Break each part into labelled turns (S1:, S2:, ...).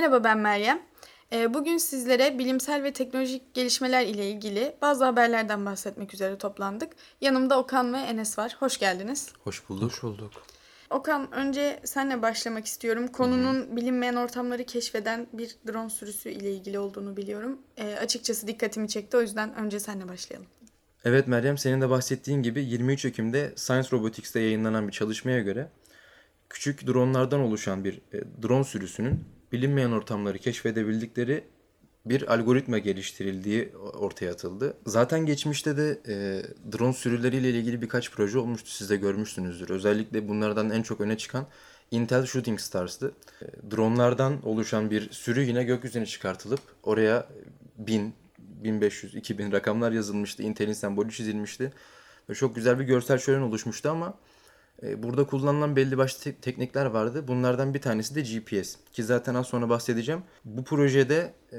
S1: Merhaba ben Meryem. Ee, Bugün sizlere bilimsel ve teknolojik gelişmeler ile ilgili bazı haberlerden bahsetmek üzere toplandık. Yanımda Okan ve Enes var. Hoş geldiniz.
S2: Hoş bulduk. Hoş bulduk.
S1: Okan önce senle başlamak istiyorum. Konunun bilinmeyen ortamları keşfeden bir drone sürüsü ile ilgili olduğunu biliyorum. Ee, açıkçası dikkatimi çekti. O yüzden önce senle başlayalım.
S2: Evet Meryem senin de bahsettiğin gibi 23 Ekim'de Science Robotics'te yayınlanan bir çalışmaya göre küçük dronlardan oluşan bir e, drone sürüsünün bilinmeyen ortamları keşfedebildikleri bir algoritma geliştirildiği ortaya atıldı. Zaten geçmişte de e, drone sürüleriyle ilgili birkaç proje olmuştu. Siz de görmüşsünüzdür. Özellikle bunlardan en çok öne çıkan Intel Shooting Stars'tı. E, dronlardan oluşan bir sürü yine gökyüzüne çıkartılıp oraya 1000, 1500, 2000 rakamlar yazılmıştı. Intel'in sembolü çizilmişti. Ve çok güzel bir görsel şölen oluşmuştu ama Burada kullanılan belli başlı te- teknikler vardı. Bunlardan bir tanesi de GPS. Ki zaten az sonra bahsedeceğim. Bu projede e,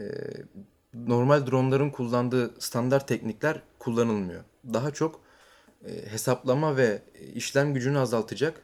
S2: normal dronların kullandığı standart teknikler kullanılmıyor. Daha çok e, hesaplama ve işlem gücünü azaltacak,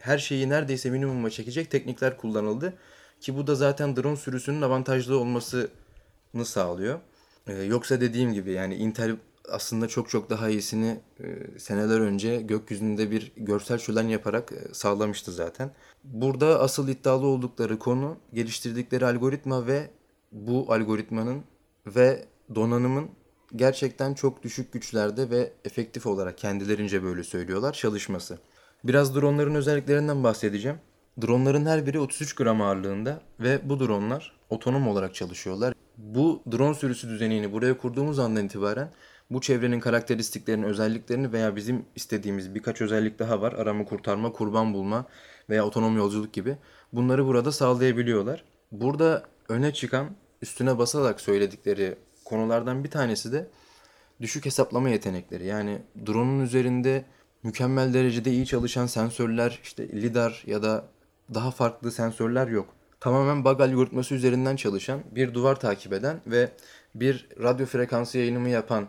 S2: her şeyi neredeyse minimuma çekecek teknikler kullanıldı. Ki bu da zaten drone sürüsünün avantajlı olmasını sağlıyor. E, yoksa dediğim gibi yani Intel aslında çok çok daha iyisini e, seneler önce gökyüzünde bir görsel şölen yaparak e, sağlamıştı zaten. Burada asıl iddialı oldukları konu geliştirdikleri algoritma ve bu algoritmanın ve donanımın gerçekten çok düşük güçlerde ve efektif olarak kendilerince böyle söylüyorlar çalışması. Biraz dronların özelliklerinden bahsedeceğim. Dronların her biri 33 gram ağırlığında ve bu dronlar otonom olarak çalışıyorlar. Bu drone sürüsü düzenini buraya kurduğumuz andan itibaren bu çevrenin karakteristiklerini, özelliklerini veya bizim istediğimiz birkaç özellik daha var. Arama, kurtarma, kurban bulma veya otonom yolculuk gibi. Bunları burada sağlayabiliyorlar. Burada öne çıkan, üstüne basarak söyledikleri konulardan bir tanesi de düşük hesaplama yetenekleri. Yani drone'un üzerinde mükemmel derecede iyi çalışan sensörler, işte lidar ya da daha farklı sensörler yok. Tamamen bug algoritması üzerinden çalışan, bir duvar takip eden ve bir radyo frekansı yayınımı yapan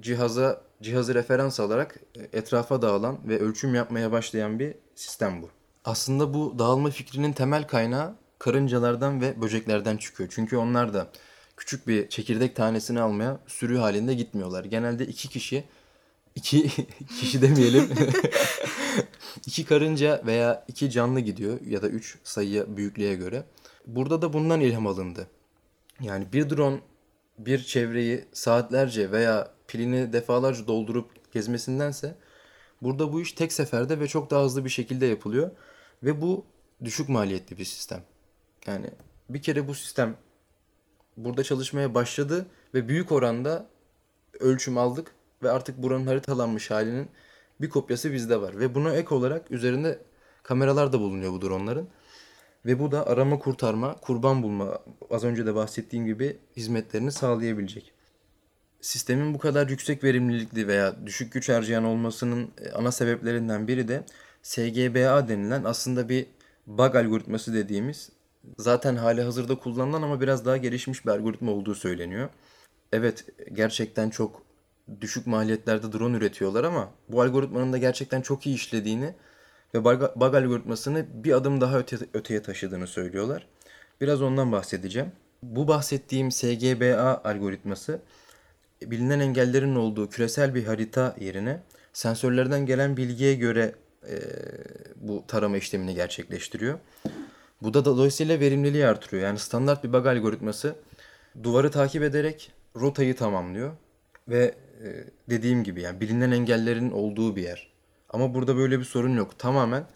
S2: cihaza cihazı referans alarak etrafa dağılan ve ölçüm yapmaya başlayan bir sistem bu. Aslında bu dağılma fikrinin temel kaynağı karıncalardan ve böceklerden çıkıyor. Çünkü onlar da küçük bir çekirdek tanesini almaya sürü halinde gitmiyorlar. Genelde iki kişi, iki kişi demeyelim, iki karınca veya iki canlı gidiyor ya da üç sayıya büyüklüğe göre. Burada da bundan ilham alındı. Yani bir drone bir çevreyi saatlerce veya pilini defalarca doldurup gezmesindense burada bu iş tek seferde ve çok daha hızlı bir şekilde yapılıyor ve bu düşük maliyetli bir sistem. Yani bir kere bu sistem burada çalışmaya başladı ve büyük oranda ölçüm aldık ve artık buranın haritalanmış halinin bir kopyası bizde var ve buna ek olarak üzerinde kameralar da bulunuyor bu dronların. Ve bu da arama kurtarma, kurban bulma az önce de bahsettiğim gibi hizmetlerini sağlayabilecek. Sistemin bu kadar yüksek verimlilikli veya düşük güç harcayan olmasının e, ana sebeplerinden biri de SGBA denilen aslında bir bug algoritması dediğimiz zaten hali hazırda kullanılan ama biraz daha gelişmiş bir algoritma olduğu söyleniyor. Evet gerçekten çok düşük maliyetlerde drone üretiyorlar ama bu algoritmanın da gerçekten çok iyi işlediğini ve bug algoritmasını bir adım daha öte, öteye taşıdığını söylüyorlar. Biraz ondan bahsedeceğim. Bu bahsettiğim SGBA algoritması bilinen engellerin olduğu küresel bir harita yerine sensörlerden gelen bilgiye göre e, bu tarama işlemini gerçekleştiriyor. Bu da dolayısıyla verimliliği artırıyor. Yani standart bir bug algoritması duvarı takip ederek rotayı tamamlıyor ve e, dediğim gibi yani bilinen engellerin olduğu bir yer. Ama burada böyle bir sorun yok. Tamamen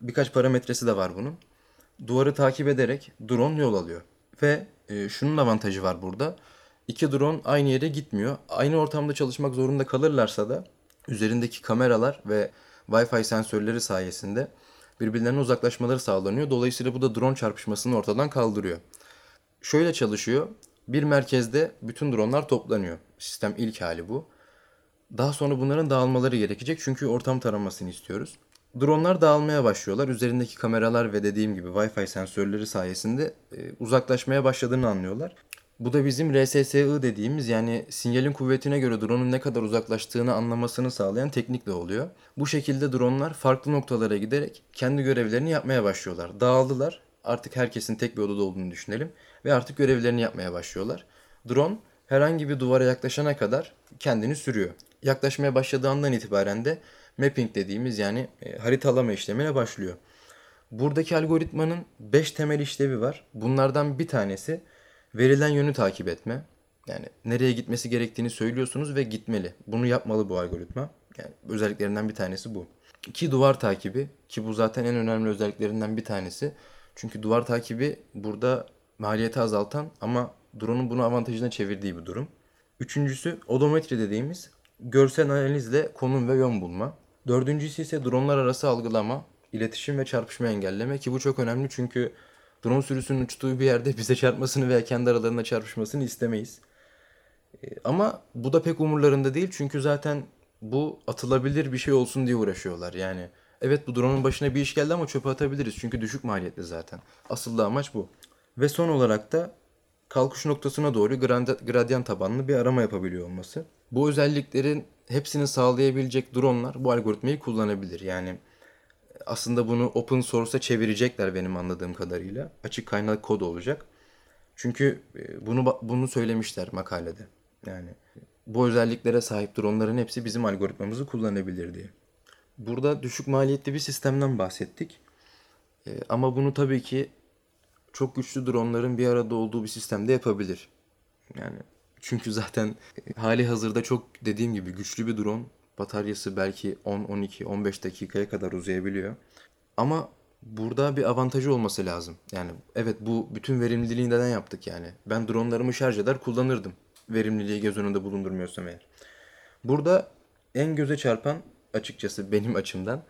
S2: birkaç parametresi de var bunun. Duvarı takip ederek drone yol alıyor. Ve e, şunun avantajı var burada. İki drone aynı yere gitmiyor. Aynı ortamda çalışmak zorunda kalırlarsa da üzerindeki kameralar ve Wi-Fi sensörleri sayesinde birbirlerine uzaklaşmaları sağlanıyor. Dolayısıyla bu da drone çarpışmasını ortadan kaldırıyor. Şöyle çalışıyor. Bir merkezde bütün dronlar toplanıyor. Sistem ilk hali bu. Daha sonra bunların dağılmaları gerekecek çünkü ortam taramasını istiyoruz. Dronlar dağılmaya başlıyorlar. Üzerindeki kameralar ve dediğim gibi Wi-Fi sensörleri sayesinde e, uzaklaşmaya başladığını anlıyorlar. Bu da bizim RSSI dediğimiz yani sinyalin kuvvetine göre drone'un ne kadar uzaklaştığını anlamasını sağlayan teknikle oluyor. Bu şekilde dronelar farklı noktalara giderek kendi görevlerini yapmaya başlıyorlar. Dağıldılar. Artık herkesin tek bir odada olduğunu düşünelim. ve artık görevlerini yapmaya başlıyorlar. Drone herhangi bir duvara yaklaşana kadar kendini sürüyor. Yaklaşmaya başladığı andan itibaren de mapping dediğimiz yani e, haritalama işlemine başlıyor. Buradaki algoritmanın 5 temel işlevi var. Bunlardan bir tanesi verilen yönü takip etme. Yani nereye gitmesi gerektiğini söylüyorsunuz ve gitmeli. Bunu yapmalı bu algoritma. Yani özelliklerinden bir tanesi bu. İki duvar takibi ki bu zaten en önemli özelliklerinden bir tanesi. Çünkü duvar takibi burada maliyeti azaltan ama drone'un bunu avantajına çevirdiği bir durum. Üçüncüsü odometri dediğimiz görsel analizle konum ve yön bulma. Dördüncüsü ise dronlar arası algılama, iletişim ve çarpışma engelleme ki bu çok önemli çünkü drone sürüsünün uçtuğu bir yerde bize çarpmasını veya kendi aralarında çarpışmasını istemeyiz. E, ama bu da pek umurlarında değil çünkü zaten bu atılabilir bir şey olsun diye uğraşıyorlar. Yani evet bu drone'un başına bir iş geldi ama çöpe atabiliriz çünkü düşük maliyetli zaten. Asıl da amaç bu. Ve son olarak da kalkış noktasına doğru gradient tabanlı bir arama yapabiliyor olması. Bu özelliklerin hepsini sağlayabilecek dronlar bu algoritmayı kullanabilir. Yani aslında bunu open source'a çevirecekler benim anladığım kadarıyla. Açık kaynak kod olacak. Çünkü e, bunu bunu söylemişler makalede. Yani bu özelliklere sahip dronların hepsi bizim algoritmamızı kullanabilir diye. Burada düşük maliyetli bir sistemden bahsettik. E, ama bunu tabii ki çok güçlü dronların bir arada olduğu bir sistemde yapabilir. Yani çünkü zaten hali hazırda çok dediğim gibi güçlü bir drone. Bataryası belki 10, 12, 15 dakikaya kadar uzayabiliyor. Ama burada bir avantajı olması lazım. Yani evet bu bütün verimliliği neden yaptık yani. Ben dronlarımı şarj eder kullanırdım. Verimliliği göz önünde bulundurmuyorsam eğer. Burada en göze çarpan açıkçası benim açımdan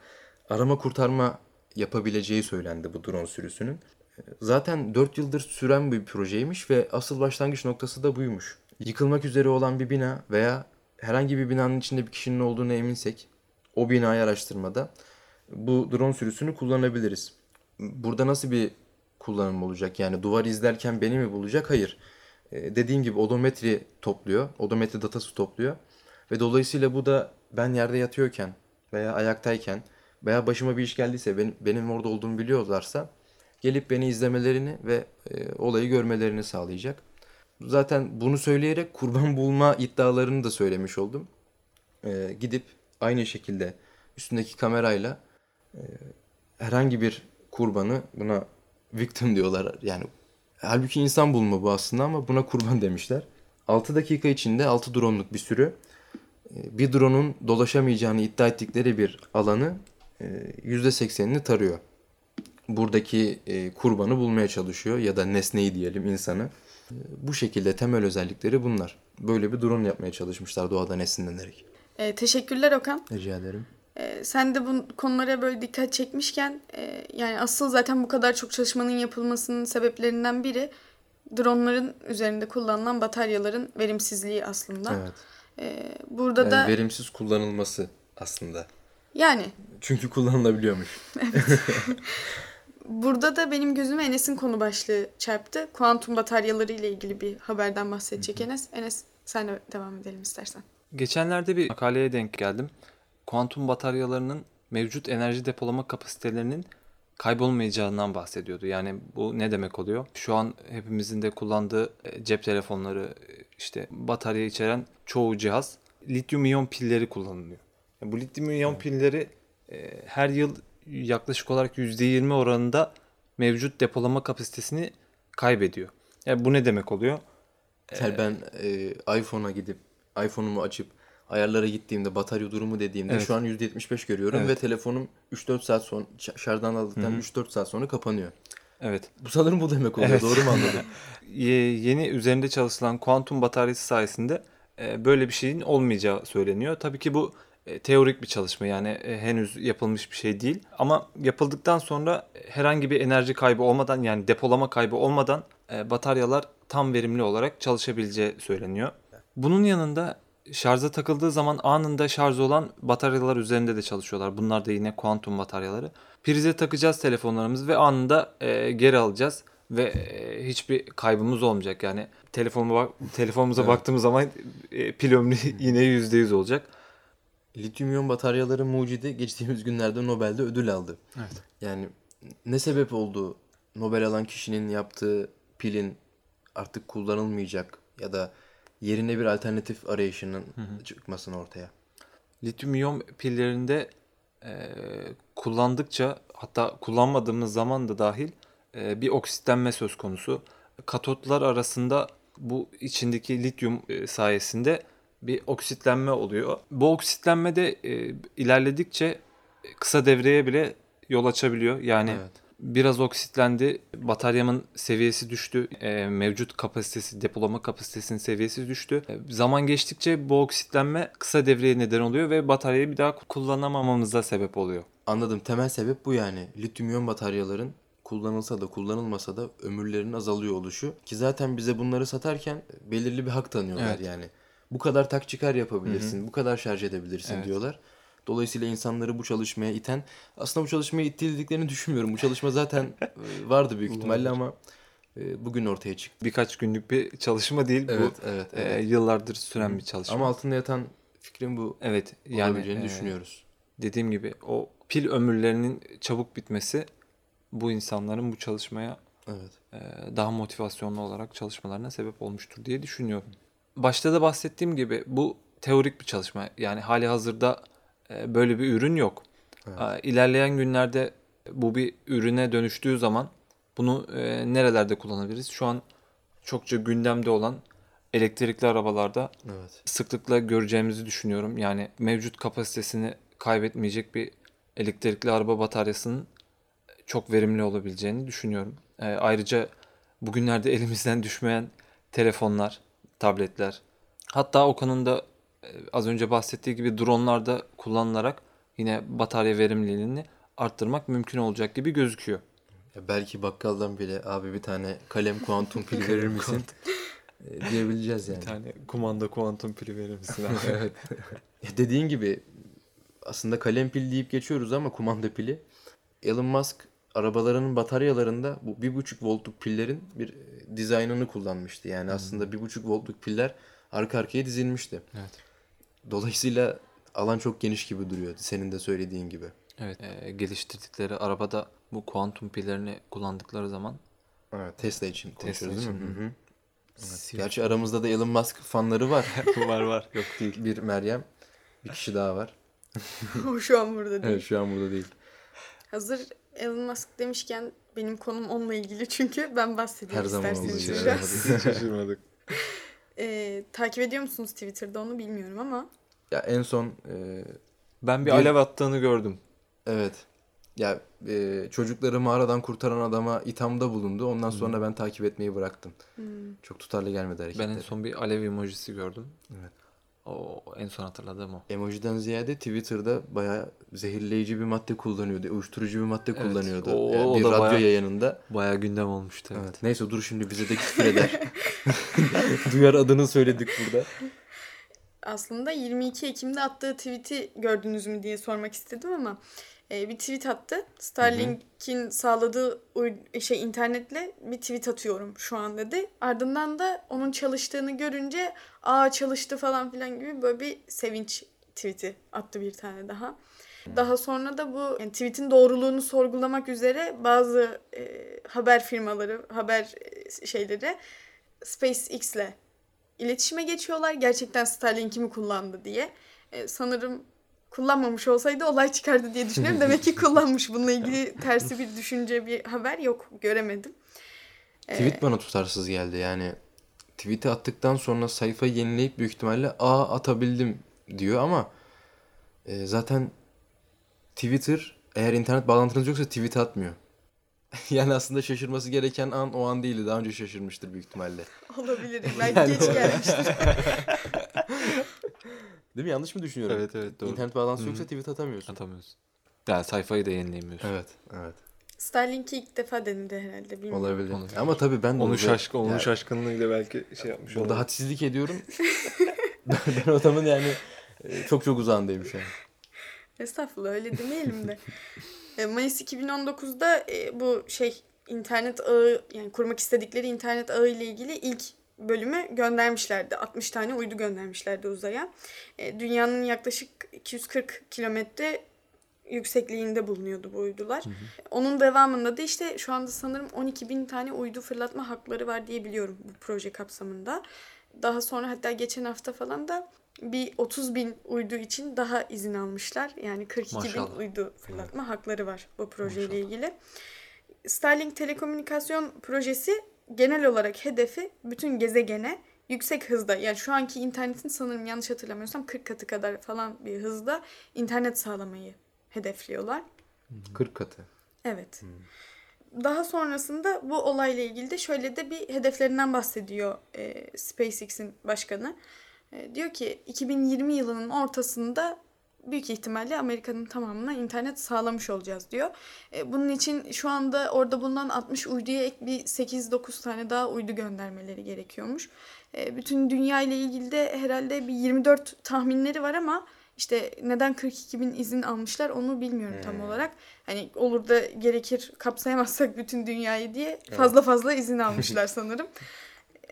S2: arama kurtarma yapabileceği söylendi bu drone sürüsünün. Zaten 4 yıldır süren bir projeymiş ve asıl başlangıç noktası da buymuş. Yıkılmak üzere olan bir bina veya herhangi bir binanın içinde bir kişinin olduğunu eminsek o binayı araştırmada bu drone sürüsünü kullanabiliriz. Burada nasıl bir kullanım olacak? Yani duvar izlerken beni mi bulacak? Hayır. Ee, dediğim gibi odometri topluyor. Odometri datası topluyor. Ve dolayısıyla bu da ben yerde yatıyorken veya ayaktayken veya başıma bir iş geldiyse benim, benim orada olduğumu biliyorlarsa gelip beni izlemelerini ve e, olayı görmelerini sağlayacak. Zaten bunu söyleyerek kurban bulma iddialarını da söylemiş oldum. E, gidip aynı şekilde üstündeki kamerayla e, herhangi bir kurbanı buna victim diyorlar. Yani halbuki insan bulma bu aslında ama buna kurban demişler. 6 dakika içinde 6 dronluk bir sürü e, bir drone'un dolaşamayacağını iddia ettikleri bir alanı %80'ini e, tarıyor buradaki e, kurbanı bulmaya çalışıyor ya da nesneyi diyelim insanı. Bu şekilde temel özellikleri bunlar. Böyle bir drone yapmaya çalışmışlar doğadan esinlenerek.
S1: E, teşekkürler Okan.
S2: Rica ederim.
S1: E, sen de bu konulara böyle dikkat çekmişken e, yani asıl zaten bu kadar çok çalışmanın yapılmasının sebeplerinden biri dronların üzerinde kullanılan bataryaların verimsizliği aslında.
S2: Evet.
S1: E, burada
S2: yani
S1: da
S2: verimsiz kullanılması aslında.
S1: Yani.
S2: Çünkü kullanılabiliyormuş.
S1: evet. Burada da benim gözüme Enes'in konu başlığı çarptı. Kuantum bataryaları ile ilgili bir haberden bahsedecek Enes. Enes sen de devam edelim istersen.
S3: Geçenlerde bir makaleye denk geldim. Kuantum bataryalarının mevcut enerji depolama kapasitelerinin kaybolmayacağından bahsediyordu. Yani bu ne demek oluyor? Şu an hepimizin de kullandığı e, cep telefonları işte batarya içeren çoğu cihaz lityum iyon pilleri kullanılıyor. Yani bu lityum iyon pilleri e, her yıl yaklaşık olarak %20 oranında mevcut depolama kapasitesini kaybediyor. Yani bu ne demek oluyor?
S2: Yani ben e, iPhone'a gidip iPhone'umu açıp ayarlara gittiğimde batarya durumu dediğimde evet. şu an %75 görüyorum evet. ve telefonum 3-4 saat sonra şarjdan aldıktan 3-4 saat sonra kapanıyor.
S3: Evet.
S2: Bu sanırım bu demek oluyor. Evet. Doğru mu anladım?
S3: Yeni üzerinde çalışılan kuantum bataryası sayesinde e, böyle bir şeyin olmayacağı söyleniyor. Tabii ki bu teorik bir çalışma yani e, henüz yapılmış bir şey değil. Ama yapıldıktan sonra herhangi bir enerji kaybı olmadan yani depolama kaybı olmadan e, bataryalar tam verimli olarak çalışabileceği söyleniyor. Bunun yanında şarja takıldığı zaman anında şarj olan bataryalar üzerinde de çalışıyorlar. Bunlar da yine kuantum bataryaları. Prize takacağız telefonlarımızı ve anında e, geri alacağız ve e, hiçbir kaybımız olmayacak. Yani telefonuma telefonumuza evet. baktığımız zaman e, pil ömrü yine %100 olacak
S2: lityum iyon bataryaları mucidi geçtiğimiz günlerde Nobel'de ödül aldı.
S3: Evet.
S2: Yani ne sebep oldu Nobel alan kişinin yaptığı pilin artık kullanılmayacak ya da yerine bir alternatif arayışının çıkmasını ortaya.
S3: Lityum iyon pillerinde e, kullandıkça hatta kullanmadığımız zaman da dahil e, bir oksitlenme söz konusu. Katotlar arasında bu içindeki lityum e, sayesinde bir oksitlenme oluyor. Bu oksitlenme de e, ilerledikçe kısa devreye bile yol açabiliyor. Yani
S2: Evet.
S3: biraz oksitlendi, bataryamın seviyesi düştü, e, mevcut kapasitesi, depolama kapasitesinin seviyesi düştü. E, zaman geçtikçe bu oksitlenme kısa devreye neden oluyor ve bataryayı bir daha kullanamamamıza sebep oluyor.
S2: Anladım. Temel sebep bu yani. Lityum iyon bataryaların kullanılsa da kullanılmasa da ömürlerinin azalıyor oluşu. Ki zaten bize bunları satarken belirli bir hak tanıyorlar
S3: Evet.
S2: yani. Bu kadar tak çıkar yapabilirsin, bu kadar şarj edebilirsin
S3: Evet.
S2: diyorlar. Dolayısıyla insanları bu çalışmaya iten, aslında bu çalışmaya ittirdiklerini düşünmüyorum. Bu çalışma zaten e, vardı büyük ihtimalle ama e, bugün ortaya çıktı.
S3: Birkaç günlük bir çalışma değil
S2: Evet,
S3: bu.
S2: evet,
S3: e,
S2: evet.
S3: yıllardır süren bir çalışma.
S2: Ama altında yatan fikrin bu
S3: evet yani e,
S2: düşünüyoruz.
S3: dediğim gibi o pil ömürlerinin çabuk bitmesi bu insanların bu çalışmaya
S2: Evet.
S3: e, daha motivasyonlu olarak çalışmalarına sebep olmuştur diye düşünüyorum. Başta da bahsettiğim gibi bu teorik bir çalışma. Yani hali hazırda e, böyle bir ürün yok.
S2: Evet.
S3: E, İlerleyen günlerde bu bir ürüne dönüştüğü zaman bunu e, nerelerde kullanabiliriz? Şu an çokça gündemde olan elektrikli arabalarda
S2: Evet.
S3: sıklıkla göreceğimizi düşünüyorum. Yani mevcut kapasitesini kaybetmeyecek bir elektrikli araba bataryasının çok verimli olabileceğini düşünüyorum. Ayrıca bugünlerde elimizden düşmeyen telefonlar, tabletler, hatta Okan'ın da e, az önce bahsettiği gibi dronlarda kullanılarak yine batarya verimliliğini arttırmak mümkün olacak gibi gözüküyor.
S2: Ya belki bakkaldan bile abi bir tane kalem kuantum pil verir misin? E, diyebileceğiz yani.
S3: Bir tane kumanda kuantum pili verir misin?
S2: evet. Ya Dediğin gibi aslında kalem pil deyip geçiyoruz ama kumanda pili. Elon Musk arabalarının bataryalarında bu 1.5 voltluk pillerin bir e, dizaynını kullanmıştı. Yani aslında 1.5 voltluk piller arka arkaya dizilmişti.
S3: Evet.
S2: Dolayısıyla alan çok geniş gibi duruyor. Senin de söylediğin gibi.
S3: Evet, e, geliştirdikleri arabada bu kuantum pillerini kullandıkları zaman
S2: Evet. Tesla için konuşuyoruz değil mi?
S3: için,
S2: Hı hı.
S3: Sivri-
S2: Gerçi aramızda da Elon Musk fanları var.
S3: var var yok değil.
S2: bir Meryem, bir kişi daha var.
S1: O şu an burada değil.
S2: Evet şu an burada değil.
S1: Hazır Elon Musk demişken benim konum onunla ilgili çünkü ben bahsedeyim
S2: Her zaman
S1: isterseniz
S2: olduğu gibi.
S1: biraz.
S2: Evet.
S3: Şaşırmadık.
S1: Ee, takip ediyor musunuz Twitter'da onu bilmiyorum ama
S2: Ya en son e,
S3: Ben bir
S2: Bir-
S3: alev attığını gördüm.
S2: evet ya e, çocukları mağaradan kurtaran adama ithamda bulundu. Ondan sonra ben takip etmeyi bıraktım.
S1: hmm,
S2: Çok tutarlı gelmedi
S3: Ben
S2: hareketleri.
S3: en son bir alev emojisi gördüm.
S2: Evet.
S3: O en son hatırladığım o.
S2: Emojiden ziyade Twitter'da bayağı zehirleyici bir madde kullanıyordu. Uyuşturucu bir madde
S3: Evet,
S2: kullanıyordu.
S3: o-
S2: Yani
S3: o
S2: bir
S3: da
S2: radyo
S3: bayağı-
S2: yayınında.
S3: Bayağı gündem olmuştu. Evet.
S2: Evet. Neyse dur şimdi bize de küfür eder. Duyar adını söyledik burada.
S1: aslında 22 Ekim'de attığı tweet'i gördünüz mü diye sormak istedim ama e, bir tweet attı. Starlink'in sağladığı şey internetle bir tweet atıyorum şu an dedi. Ardından da onun çalıştığını görünce aa çalıştı falan filan gibi böyle bir sevinç tweet'i attı bir tane daha. Daha sonra da bu yani tweet'in doğruluğunu sorgulamak üzere bazı e, haber firmaları, haber e, şeyleri SpaceX'le iletişime geçiyorlar. Gerçekten Starlink'i mi kullandı diye. E, sanırım kullanmamış olsaydı olay çıkardı diye düşünüyorum. Demek ki kullanmış. Bununla ilgili tersi bir düşünce, bir haber yok. Göremedim. E,
S2: Tweet bana tutarsız geldi yani. Tweet'i attıktan sonra sayfayı yenileyip büyük ihtimalle aa atabildim diyor ama e, zaten Twitter eğer internet bağlantınız yoksa tweet atmıyor. yani aslında şaşırması gereken an o an değildi. Daha önce şaşırmıştır büyük ihtimalle.
S1: olabilir. Belki geç gelmiştir.
S2: Değil mi? Yanlış mı düşünüyorum?
S3: Evet evet doğru.
S2: İnternet bağlantısı
S3: Hı.
S2: yoksa tweet atamıyorsun.
S3: Atamıyorsun. Yani sayfayı da yenileyemiyorsun.
S2: Evet, evet.
S1: Starlink'i ilk defa denedi herhalde. Bilmiyorum.
S2: Olabilir.
S3: Olabilir.
S2: Ama tabii ben de orada-
S3: şaşkın, onun
S2: yani
S3: şaşkınlığıyla belki şey yapmış
S2: Burada
S3: olabilir.
S2: hadsizlik ediyorum. ben, ben adamın yani e, çok çok uzağındayım şu an.
S1: Estağfurullah öyle demeyelim de. E, Mayıs 2019'da e, bu şey internet ağı yani kurmak istedikleri internet ağı ile ilgili ilk bölümü göndermişlerdi. 60 tane uydu göndermişlerdi uzaya. E, dünyanın yaklaşık 240 kilometre yüksekliğinde bulunuyordu bu uydular. Onun devamında da işte şu anda sanırım 12 bin tane uydu fırlatma hakları var diye biliyorum bu proje kapsamında. Daha sonra hatta geçen hafta falan da bir 30 bin uydu için daha izin almışlar. Yani 42
S3: Maşallah.
S1: bin uydu fırlatma hakları var bu projeyle
S3: Maşallah.
S1: ilgili. Starlink telekomünikasyon projesi genel olarak hedefi bütün gezegene yüksek hızda yani şu anki internetin sanırım yanlış hatırlamıyorsam 40 katı kadar falan bir hızda internet sağlamayı hedefliyorlar.
S2: 40 katı.
S1: Evet. Daha sonrasında bu olayla ilgili de şöyle de bir hedeflerinden bahsediyor e, SpaceX'in başkanı. E, diyor ki 2020 yılının ortasında büyük ihtimalle Amerika'nın tamamına internet sağlamış olacağız diyor. E, bunun için şu anda orada bulunan 60 uyduya ek bir 8-9 tane daha uydu göndermeleri gerekiyormuş. E, bütün dünya ile ilgili de herhalde bir 24 tahminleri var ama işte neden 42 bin izin almışlar onu bilmiyorum tam olarak. Hani olur da gerekir kapsayamazsak bütün dünyayı diye fazla fazla izin almışlar sanırım.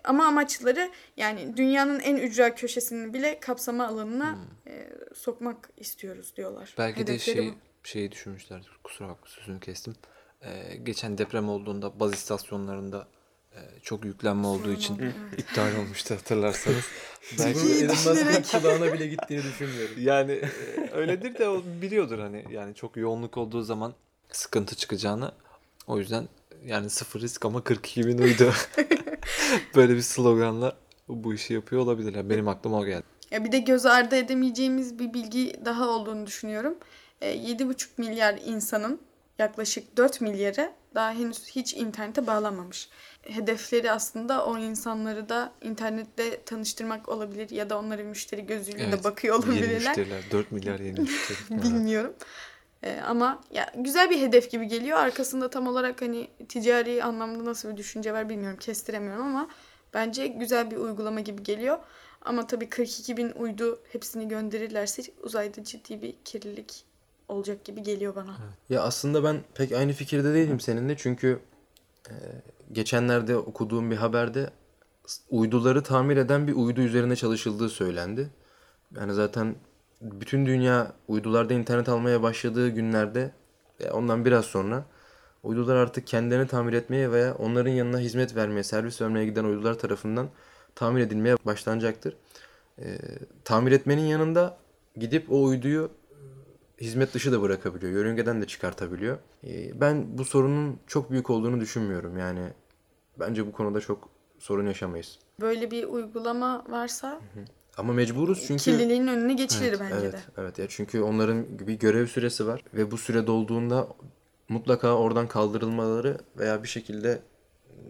S1: Ama amaçları yani dünyanın en ücra köşesini bile kapsama alanına e, sokmak istiyoruz diyorlar.
S3: Belki de
S1: Hedefleri
S3: şey
S1: bu.
S3: şeyi düşünmüşlerdir. Kusura bakma sözünü kestim. Ee, geçen deprem olduğunda baz istasyonlarında e, çok yüklenme olduğu için
S1: evet.
S3: iptal olmuştu hatırlarsanız. Belki
S2: Elon Musk'ın kulağına bile gittiğini düşünmüyorum.
S3: yani e, öyledir de o biliyordur hani yani çok yoğunluk olduğu zaman sıkıntı çıkacağını. O yüzden yani sıfır risk ama 42 bin uydu. Böyle bir sloganla bu işi yapıyor olabilirler. Benim aklıma o geldi.
S1: Ya bir de göz ardı edemeyeceğimiz bir bilgi daha olduğunu düşünüyorum. E, 7,5 milyar insanın yaklaşık 4 milyarı daha henüz hiç internete bağlanmamış. Hedefleri aslında o insanları da internette tanıştırmak olabilir ya da onları müşteri gözüyle de
S3: Evet,
S1: bakıyor
S3: Yeni
S1: olabilirler.
S3: müşteriler. 4 milyar yeni müşteri.
S1: Bilmiyorum. E, ama ya güzel bir hedef gibi geliyor. Arkasında tam olarak hani ticari anlamda nasıl bir düşünce var bilmiyorum. Kestiremiyorum ama bence güzel bir uygulama gibi geliyor. Ama tabii 42 bin uydu hepsini gönderirlerse uzayda ciddi bir kirlilik olacak gibi geliyor bana.
S2: Ya aslında ben pek aynı fikirde değilim seninle çünkü e, geçenlerde okuduğum bir haberde uyduları tamir eden bir uydu üzerine çalışıldığı söylendi. Yani zaten bütün dünya uydularda internet almaya başladığı günlerde e, ondan biraz sonra uydular artık kendilerini tamir etmeye veya onların yanına hizmet vermeye, servis vermeye giden uydular tarafından tamir edilmeye başlanacaktır. E, tamir etmenin yanında gidip o uyduyu hizmet dışı da bırakabiliyor. Yörüngeden de çıkartabiliyor. Ee, Ben bu sorunun çok büyük olduğunu düşünmüyorum. Yani bence bu konuda çok sorun yaşamayız.
S1: Böyle bir uygulama varsa
S2: Ama mecburuz çünkü
S1: kirliliğin önüne geçilir
S3: Evet,
S1: bence
S2: evet
S1: de.
S2: evet ya çünkü onların bir görev süresi var ve bu süre dolduğunda mutlaka oradan kaldırılmaları veya bir şekilde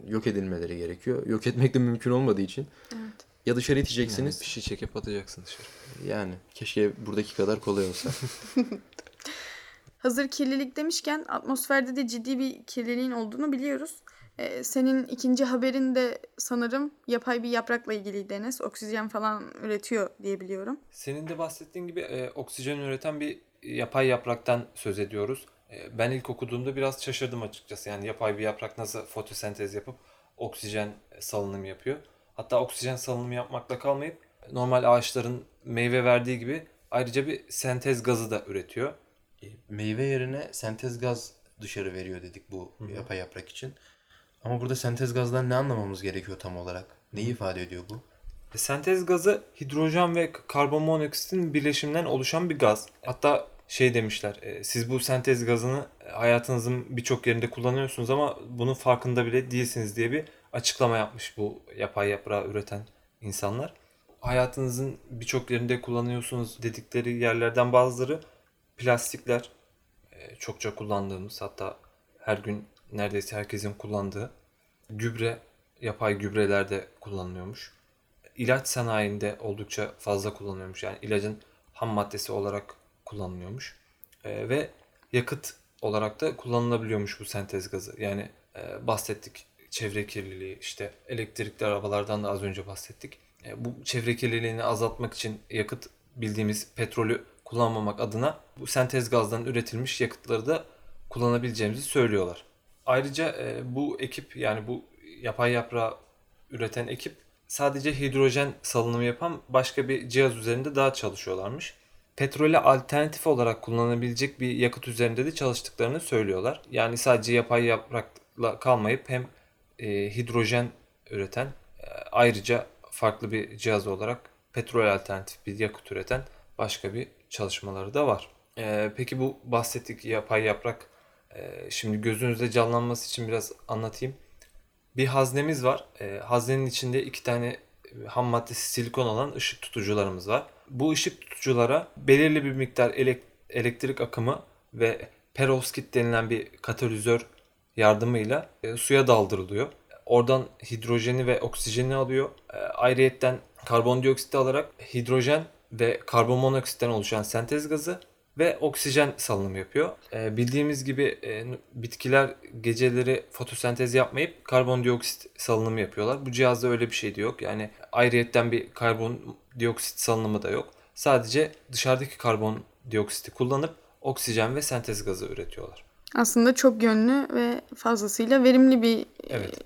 S2: yok edilmeleri gerekiyor. Yok etmek de mümkün olmadığı için
S1: Evet.
S2: ya dışarı
S3: Yani
S2: iteceksiniz
S3: bir şey çekip atacaksın dışarı.
S2: yani keşke buradaki kadar kolay olsa.
S1: Hazır kirlilik demişken atmosferde de ciddi bir kirliliğin olduğunu biliyoruz. Ee, senin ikinci haberin de sanırım yapay bir yaprakla ilgiliydi Enes. Oksijen falan üretiyor diye biliyorum.
S3: Senin de bahsettiğin gibi e, oksijen üreten bir yapay yapraktan söz ediyoruz. E, ben ilk okuduğumda biraz şaşırdım açıkçası. Yani yapay bir yaprak nasıl fotosentez yapıp oksijen salınımı yapıyor. Hatta oksijen salınımı yapmakla kalmayıp normal ağaçların meyve verdiği gibi ayrıca bir sentez gazı da üretiyor.
S2: E, meyve yerine sentez gaz dışarı veriyor dedik bu yapay yaprak için. Ama burada sentez gazdan ne anlamamız gerekiyor tam olarak? Neyi ifade ediyor bu?
S3: E, Sentez gazı hidrojen ve karbon monoksitin birleşiminden oluşan bir gaz. Hatta şey demişler, e, siz bu sentez gazını e, hayatınızın birçok yerinde kullanıyorsunuz ama bunun farkında bile değilsiniz diye bir açıklama yapmış bu yapay yaprağı üreten insanlar. Hayatınızın birçok yerinde kullanıyorsunuz dedikleri yerlerden bazıları plastikler, e, çokça kullandığımız hatta her gün neredeyse herkesin kullandığı gübre, yapay gübreler de kullanılıyormuş ilaç sanayinde oldukça fazla kullanılıyormuş. Yani ilacın ham maddesi olarak kullanılıyormuş. Ee, ve yakıt olarak da kullanılabiliyormuş bu sentez gazı. Yani e, bahsettik çevre kirliliği, işte elektrikli arabalardan da az önce bahsettik. E, bu çevre kirliliğini azaltmak için yakıt bildiğimiz petrolü kullanmamak adına bu sentez gazdan üretilmiş yakıtları da kullanabileceğimizi söylüyorlar. Ayrıca e, bu ekip yani bu yapay yaprağı üreten ekip sadece hidrojen salınımı yapan başka bir cihaz üzerinde daha çalışıyorlarmış. petrole alternatif olarak kullanılabilecek bir yakıt üzerinde de çalıştıklarını söylüyorlar. Yani sadece yapay yaprakla kalmayıp hem e, hidrojen üreten e, ayrıca farklı bir cihaz olarak petrol alternatif bir yakıt üreten başka bir çalışmaları da var. E, peki bu bahsettik yapay yaprak e, şimdi gözünüzde canlanması için biraz anlatayım. Bir haznemiz var. E, haznenin içinde iki tane ham maddesi silikon olan ışık tutucularımız var. Bu ışık tutuculara belirli bir miktar elek- elektrik akımı ve perovskit denilen bir katalizör yardımıyla e, suya daldırılıyor. Oradan hidrojeni ve oksijeni alıyor. E, ayrıyetten karbondioksit alarak hidrojen ve karbon monoksitten oluşan sentez gazı ve oksijen salınımı yapıyor. E, bildiğimiz gibi e, bitkiler geceleri fotosentez yapmayıp karbondioksit salınımı yapıyorlar. Bu cihazda öyle bir şey de yok. Yani ayrıyetten bir karbondioksit salınımı da yok. Sadece dışarıdaki karbondioksiti kullanıp oksijen ve sentez gazı üretiyorlar.
S1: Aslında çok yönlü ve fazlasıyla verimli bir
S3: Evet.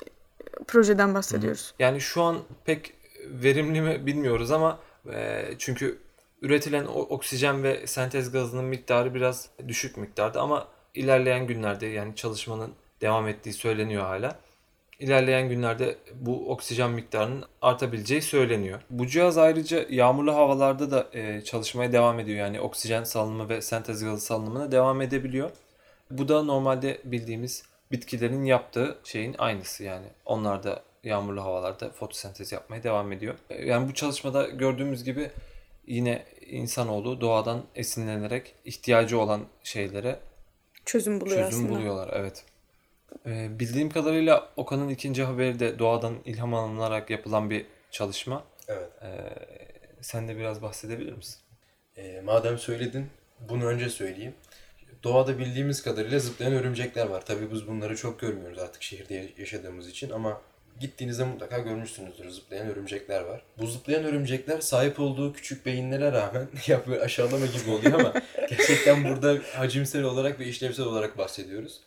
S1: e, projeden bahsediyoruz.
S3: Yani şu an pek verimli mi bilmiyoruz ama e, çünkü üretilen oksijen ve sentez gazının miktarı biraz düşük miktarda ama ilerleyen günlerde yani çalışmanın devam ettiği söyleniyor hala. İlerleyen günlerde bu oksijen miktarının artabileceği söyleniyor. Bu cihaz ayrıca yağmurlu havalarda da e, çalışmaya devam ediyor. Yani oksijen salınımı ve sentez gazı salınımına devam edebiliyor. Bu da normalde bildiğimiz bitkilerin yaptığı şeyin aynısı yani. Onlar da yağmurlu havalarda fotosentez yapmaya devam ediyor. E, Yani bu çalışmada gördüğümüz gibi yine insanoğlu doğadan esinlenerek ihtiyacı olan şeylere
S1: Çözüm buluyor
S3: çözüm
S1: aslında.
S3: buluyorlar. Evet. Ee, bildiğim kadarıyla Okan'ın ikinci haberi de doğadan ilham alınarak yapılan bir çalışma.
S2: Evet.
S3: Ee, sen de biraz bahsedebilir misin?
S2: E, madem söyledin, bunu önce söyleyeyim. Doğada bildiğimiz kadarıyla zıplayan örümcekler var. Tabii biz bunları çok görmüyoruz artık şehirde yaşadığımız için ama gittiğinizde mutlaka görmüşsünüzdür zıplayan örümcekler var. Bu zıplayan örümcekler sahip olduğu küçük beyinlere rağmen ya böyle aşağılama gibi oluyor ama gerçekten burada hacimsel olarak ve işlevsel olarak bahsediyoruz.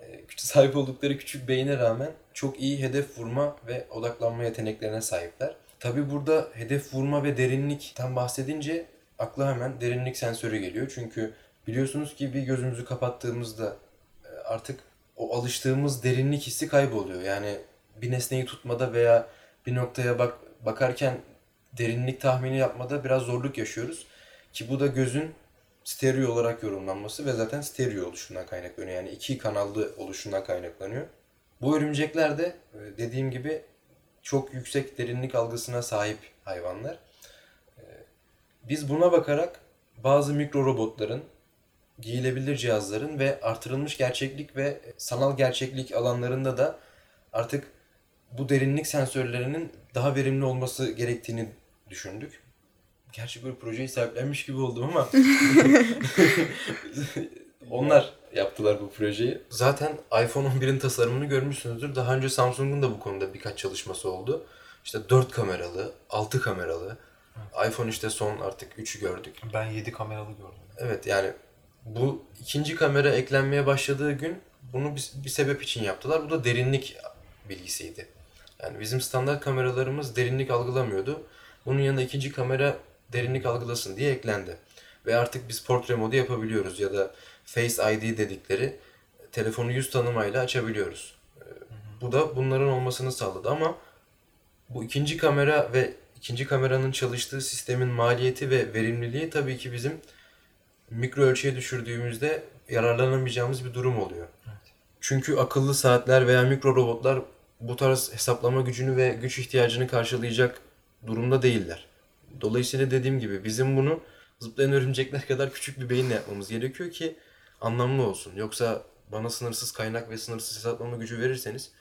S2: Ee, sahip oldukları küçük beyine rağmen çok iyi hedef vurma ve odaklanma yeteneklerine sahipler. Tabi burada hedef vurma ve derinlikten bahsedince akla hemen derinlik sensörü geliyor. Çünkü biliyorsunuz ki bir gözümüzü kapattığımızda e, artık o alıştığımız derinlik hissi kayboluyor. Yani bir nesneyi tutmada veya bir noktaya bak bakarken derinlik tahmini yapmada biraz zorluk yaşıyoruz. Ki bu da gözün stereo olarak yorumlanması ve zaten stereo oluşundan kaynaklanıyor. Yani iki kanallı oluşundan kaynaklanıyor. Bu örümcekler de e, dediğim gibi çok yüksek derinlik algısına sahip hayvanlar. E, Biz buna bakarak bazı mikro robotların, giyilebilir cihazların ve artırılmış gerçeklik ve sanal gerçeklik alanlarında da artık bu derinlik sensörlerinin daha verimli olması gerektiğini düşündük. Gerçi böyle projeyi sahiplenmiş gibi oldum ama onlar yaptılar bu projeyi. Zaten iPhone 11'in tasarımını görmüşsünüzdür. Daha önce Samsung'un da bu konuda birkaç çalışması oldu. İşte 4 kameralı, 6 kameralı. iPhone işte son artık 3'ü gördük.
S3: Ben 7 kameralı gördüm.
S2: Evet yani bu ikinci kamera eklenmeye başladığı gün bunu bir, bir sebep için yaptılar. Bu da derinlik bilgisiydi. Yani bizim standart kameralarımız derinlik algılamıyordu. Bunun yanına ikinci kamera derinlik algılasın diye eklendi. Ve artık biz portre modu yapabiliyoruz ya da Face ID dedikleri telefonu yüz tanımayla açabiliyoruz. Ee, Bu da bunların olmasını sağladı ama bu ikinci kamera ve ikinci kameranın çalıştığı sistemin maliyeti ve verimliliği tabii ki bizim mikro ölçüye düşürdüğümüzde yararlanamayacağımız bir durum oluyor. Çünkü akıllı saatler veya mikro robotlar bu tarz hesaplama gücünü ve güç ihtiyacını karşılayacak durumda değiller. Dolayısıyla dediğim gibi bizim bunu zıplayan örümcekler kadar küçük bir beyinle yapmamız gerekiyor ki anlamlı olsun. Yoksa bana sınırsız kaynak ve sınırsız hesaplama gücü verirseniz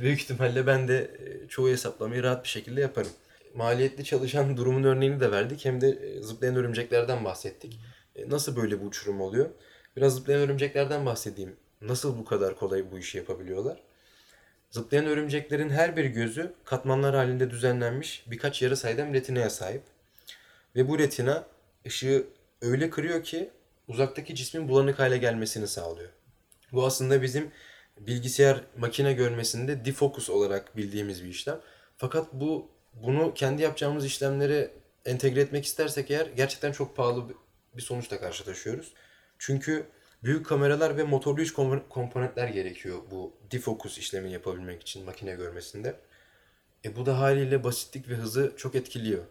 S2: büyük ihtimalle ben de e, çoğu hesaplamayı rahat bir şekilde yaparım. Maliyetli çalışan durumun örneğini de verdik hem de e, zıplayan örümceklerden bahsettik. E, Nasıl böyle bir uçurum oluyor? Biraz zıplayan örümceklerden bahsedeyim. Nasıl bu kadar kolay bu işi yapabiliyorlar? Zıplayan örümceklerin her bir gözü katmanlar halinde düzenlenmiş birkaç yarı saydam retinaya sahip. Ve bu retina ışığı öyle kırıyor ki uzaktaki cismin bulanık hale gelmesini sağlıyor. Bu aslında bizim bilgisayar makine görmesinde defocus olarak bildiğimiz bir işlem. Fakat bu bunu kendi yapacağımız işlemlere entegre etmek istersek eğer gerçekten çok pahalı bir sonuçla karşılaşıyoruz. Çünkü büyük kameralar ve motorlu iç kompo- komponentler gerekiyor bu defocus işlemini yapabilmek için makine görmesinde. E bu da haliyle basitlik ve hızı çok etkiliyor.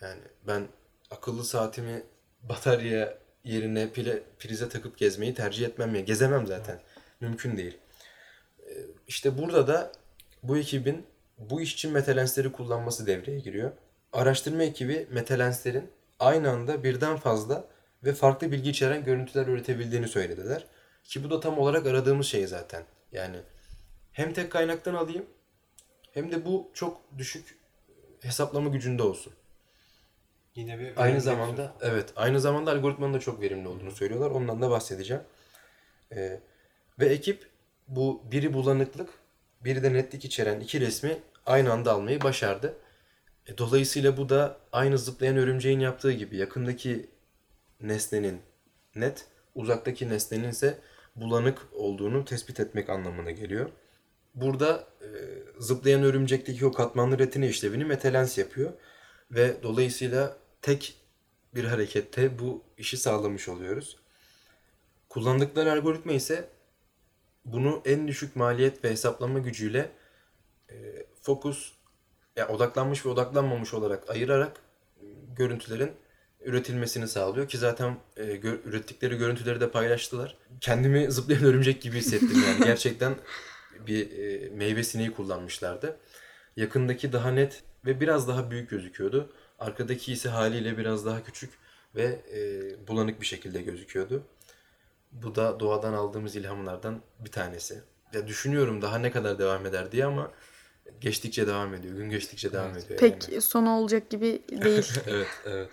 S2: Yani ben akıllı saatimi batarya yerine pile, prize takıp gezmeyi tercih etmem ya. Gezemem zaten. Mümkün değil. E, İşte burada da bu ekibin bu iş için metalensleri kullanması devreye giriyor. Araştırma ekibi metalenslerin aynı anda birden fazla ve farklı bilgi içeren görüntüler üretebildiğini söylediler. Ki bu da tam olarak aradığımız şey zaten. Yani hem tek kaynaktan alayım hem de bu çok düşük hesaplama gücünde olsun.
S3: Yine bir
S2: Aynı zamanda evet aynı zamanda algoritmanın da çok verimli olduğunu söylüyorlar. Ondan da bahsedeceğim. Ee, ve ekip bu biri bulanıklık, biri de netlik içeren iki resmi aynı anda almayı başardı. E, dolayısıyla bu da aynı zıplayan örümceğin yaptığı gibi yakındaki nesnenin net, uzaktaki nesnenin ise bulanık olduğunu tespit etmek anlamına geliyor. Burada e, zıplayan örümcekteki o katmanlı retina işlevini metalens yapıyor ve dolayısıyla tek bir harekette bu işi sağlamış oluyoruz. Kullandıkları algoritma ise bunu en düşük maliyet ve hesaplama gücüyle e, fokus, ya odaklanmış ve odaklanmamış olarak ayırarak e, görüntülerin üretilmesini sağlıyor ki zaten e, gö- ürettikleri görüntüleri de paylaştılar. Kendimi zıplayan örümcek gibi hissettim yani gerçekten bir e, meyve sineği kullanmışlardı. Yakındaki daha net ve biraz daha büyük gözüküyordu. Arkadaki ise haliyle biraz daha küçük ve e, bulanık bir şekilde gözüküyordu. Bu da doğadan aldığımız ilhamlardan bir tanesi. Ya düşünüyorum daha ne kadar devam eder diye ama geçtikçe devam ediyor. Gün geçtikçe devam ediyor.
S1: Pek
S2: yani.
S1: sonu olacak gibi değil.
S2: evet, evet.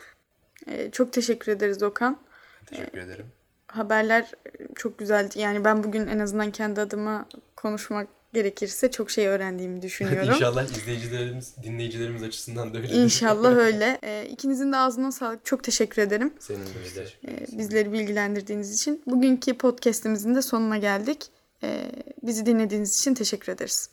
S1: Ee, çok teşekkür ederiz Okan.
S2: Teşekkür ederim.
S1: Haberler çok güzeldi. Yani ben bugün en azından kendi adıma konuşmak gerekirse çok şey öğrendiğimi düşünüyorum.
S2: İnşallah izleyicilerimiz, dinleyicilerimiz açısından da öyle.
S1: İnşallah öyle. Ee, ikinizin de ağzına sağlık. Çok teşekkür ederim.
S2: Senin de.
S1: Ee, bizleri bilgilendirdiğiniz için. Bugünkü podcast'imizin de sonuna geldik. Ee, bizi dinlediğiniz için teşekkür ederiz.